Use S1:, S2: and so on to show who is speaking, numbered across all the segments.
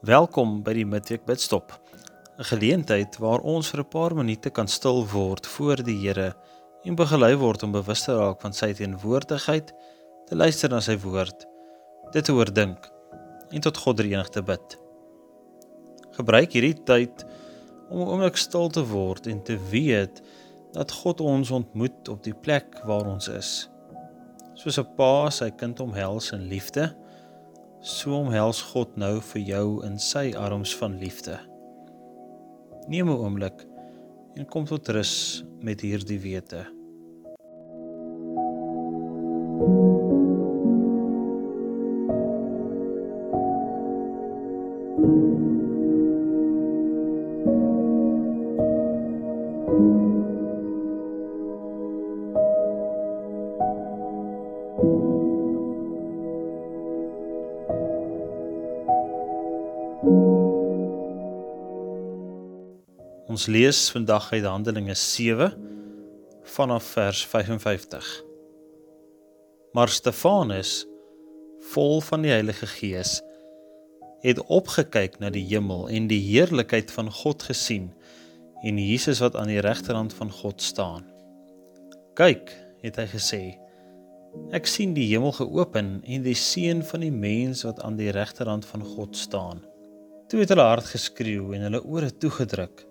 S1: Welkom by die Midweek Bidstop. 'n Geleentheid waar ons vir 'n paar minute kan stil word voor die Here en begelei word om bewus te raak van sy teenwoordigheid, te luister na sy woord, dit te oordink en tot God dreig te bid. Gebruik hierdie tyd om 'n oomblik stil te word en te weet dat God ons ontmoet op die plek waar ons is. Soos 'n pa sy kind omhels in liefde, So omhels God nou vir jou in sy arms van liefde. Neem 'n oomblik en kom tot rus met hierdie wete. Ons lees vandag uit Handelinge 7 vanaf vers 55. Maar Stefanus, vol van die Heilige Gees, het opgekyk na die hemel en die heerlikheid van God gesien en Jesus wat aan die regterhand van God staan. "Kyk," het hy gesê, "ek sien die hemel geopen en die seun van die mens wat aan die regterhand van God staan." Toe het hulle hard geskreeu en hulle ore toegedruk.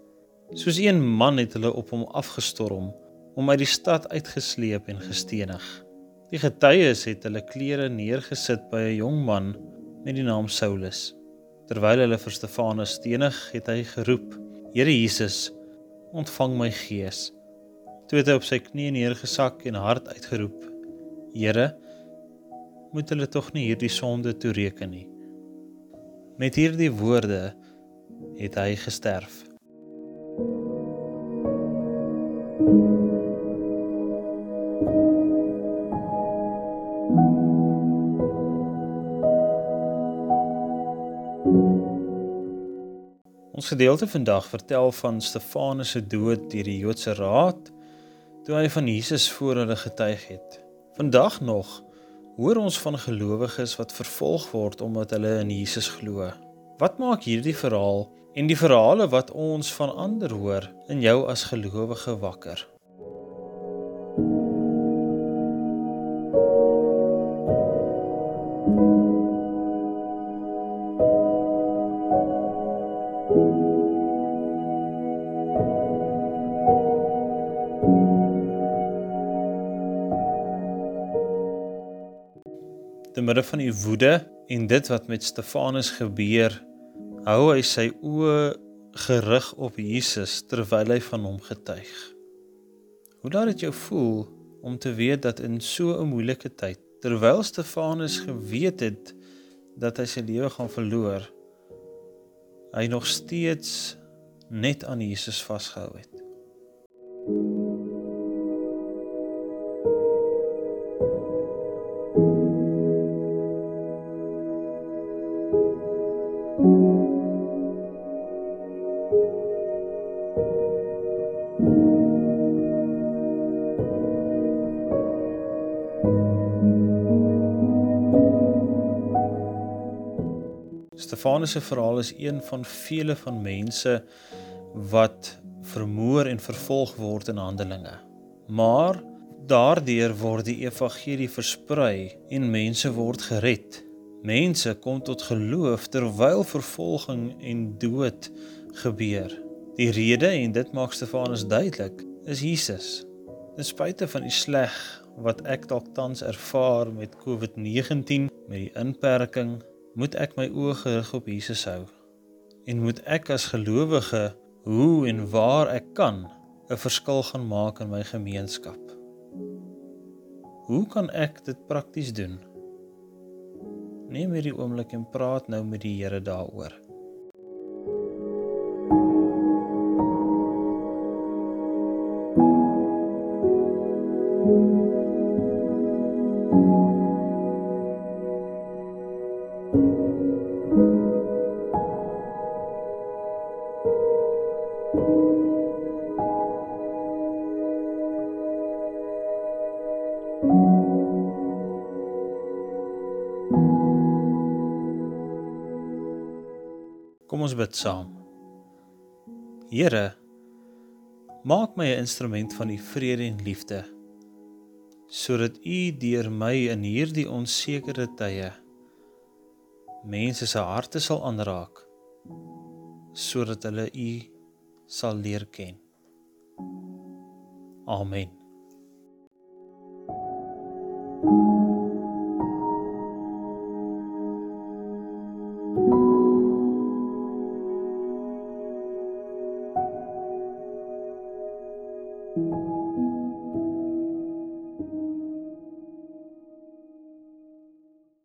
S1: Soos een man het hulle op hom afgestorm, om uit die stad uitgesleep en gestenig. Die getuies het hulle klere neergesit by 'n jong man met die naam Saulus. Terwyl hulle vir Stefanus stenig, het hy geroep: "Here Jesus, ontvang my gees." Toe het hy op sy knieë neergesak en hard uitgeroep: "Here, moet hulle tog nie hierdie sonde toereken nie." Met hierdie woorde het hy gesterf. Ons gedeelte vandag vertel van Stefanus se dood deur die Joodse Raad toe hy van Jesus voor hulle getuig het. Vandag nog hoor ons van gelowiges wat vervolg word omdat hulle in Jesus glo. Wat maak hierdie verhaal en die verhale wat ons van ander hoor in jou as gelowige wakker? te midde van die woede en dit wat met Stefanus gebeur, hou hy sy oë gerig op Jesus terwyl hy van hom getuig. Hoe laat dit jou voel om te weet dat in so 'n moeilike tyd, terwyl Stefanus geweet het dat hy sy lewe gaan verloor, hy nog steeds net aan Jesus vasgehou het? Stefanus se verhaal is een van vele van mense wat vermoor en vervolg word in Handelinge. Maar daardeur word die evangelie versprei en mense word gered. Mense kom tot geloof terwyl vervolging en dood gebeur. Die rede en dit maak Stefanus duidelik is Jesus. Ten spyte van die sleg wat ek dalk tans ervaar met COVID-19 met die inperking moet ek my oë gerig op Jesus hou en moet ek as gelowige hoe en waar ek kan 'n verskil gaan maak in my gemeenskap. Hoe kan ek dit prakties doen? Neem hierdie oomblik en praat nou met die Here daaroor. thank you ons bid saam. Here, maak my 'n instrument van u vrede en liefde sodat u deur my in hierdie onsekere tye mense se harte sal aanraak sodat hulle u sal leer ken. Amen. thank you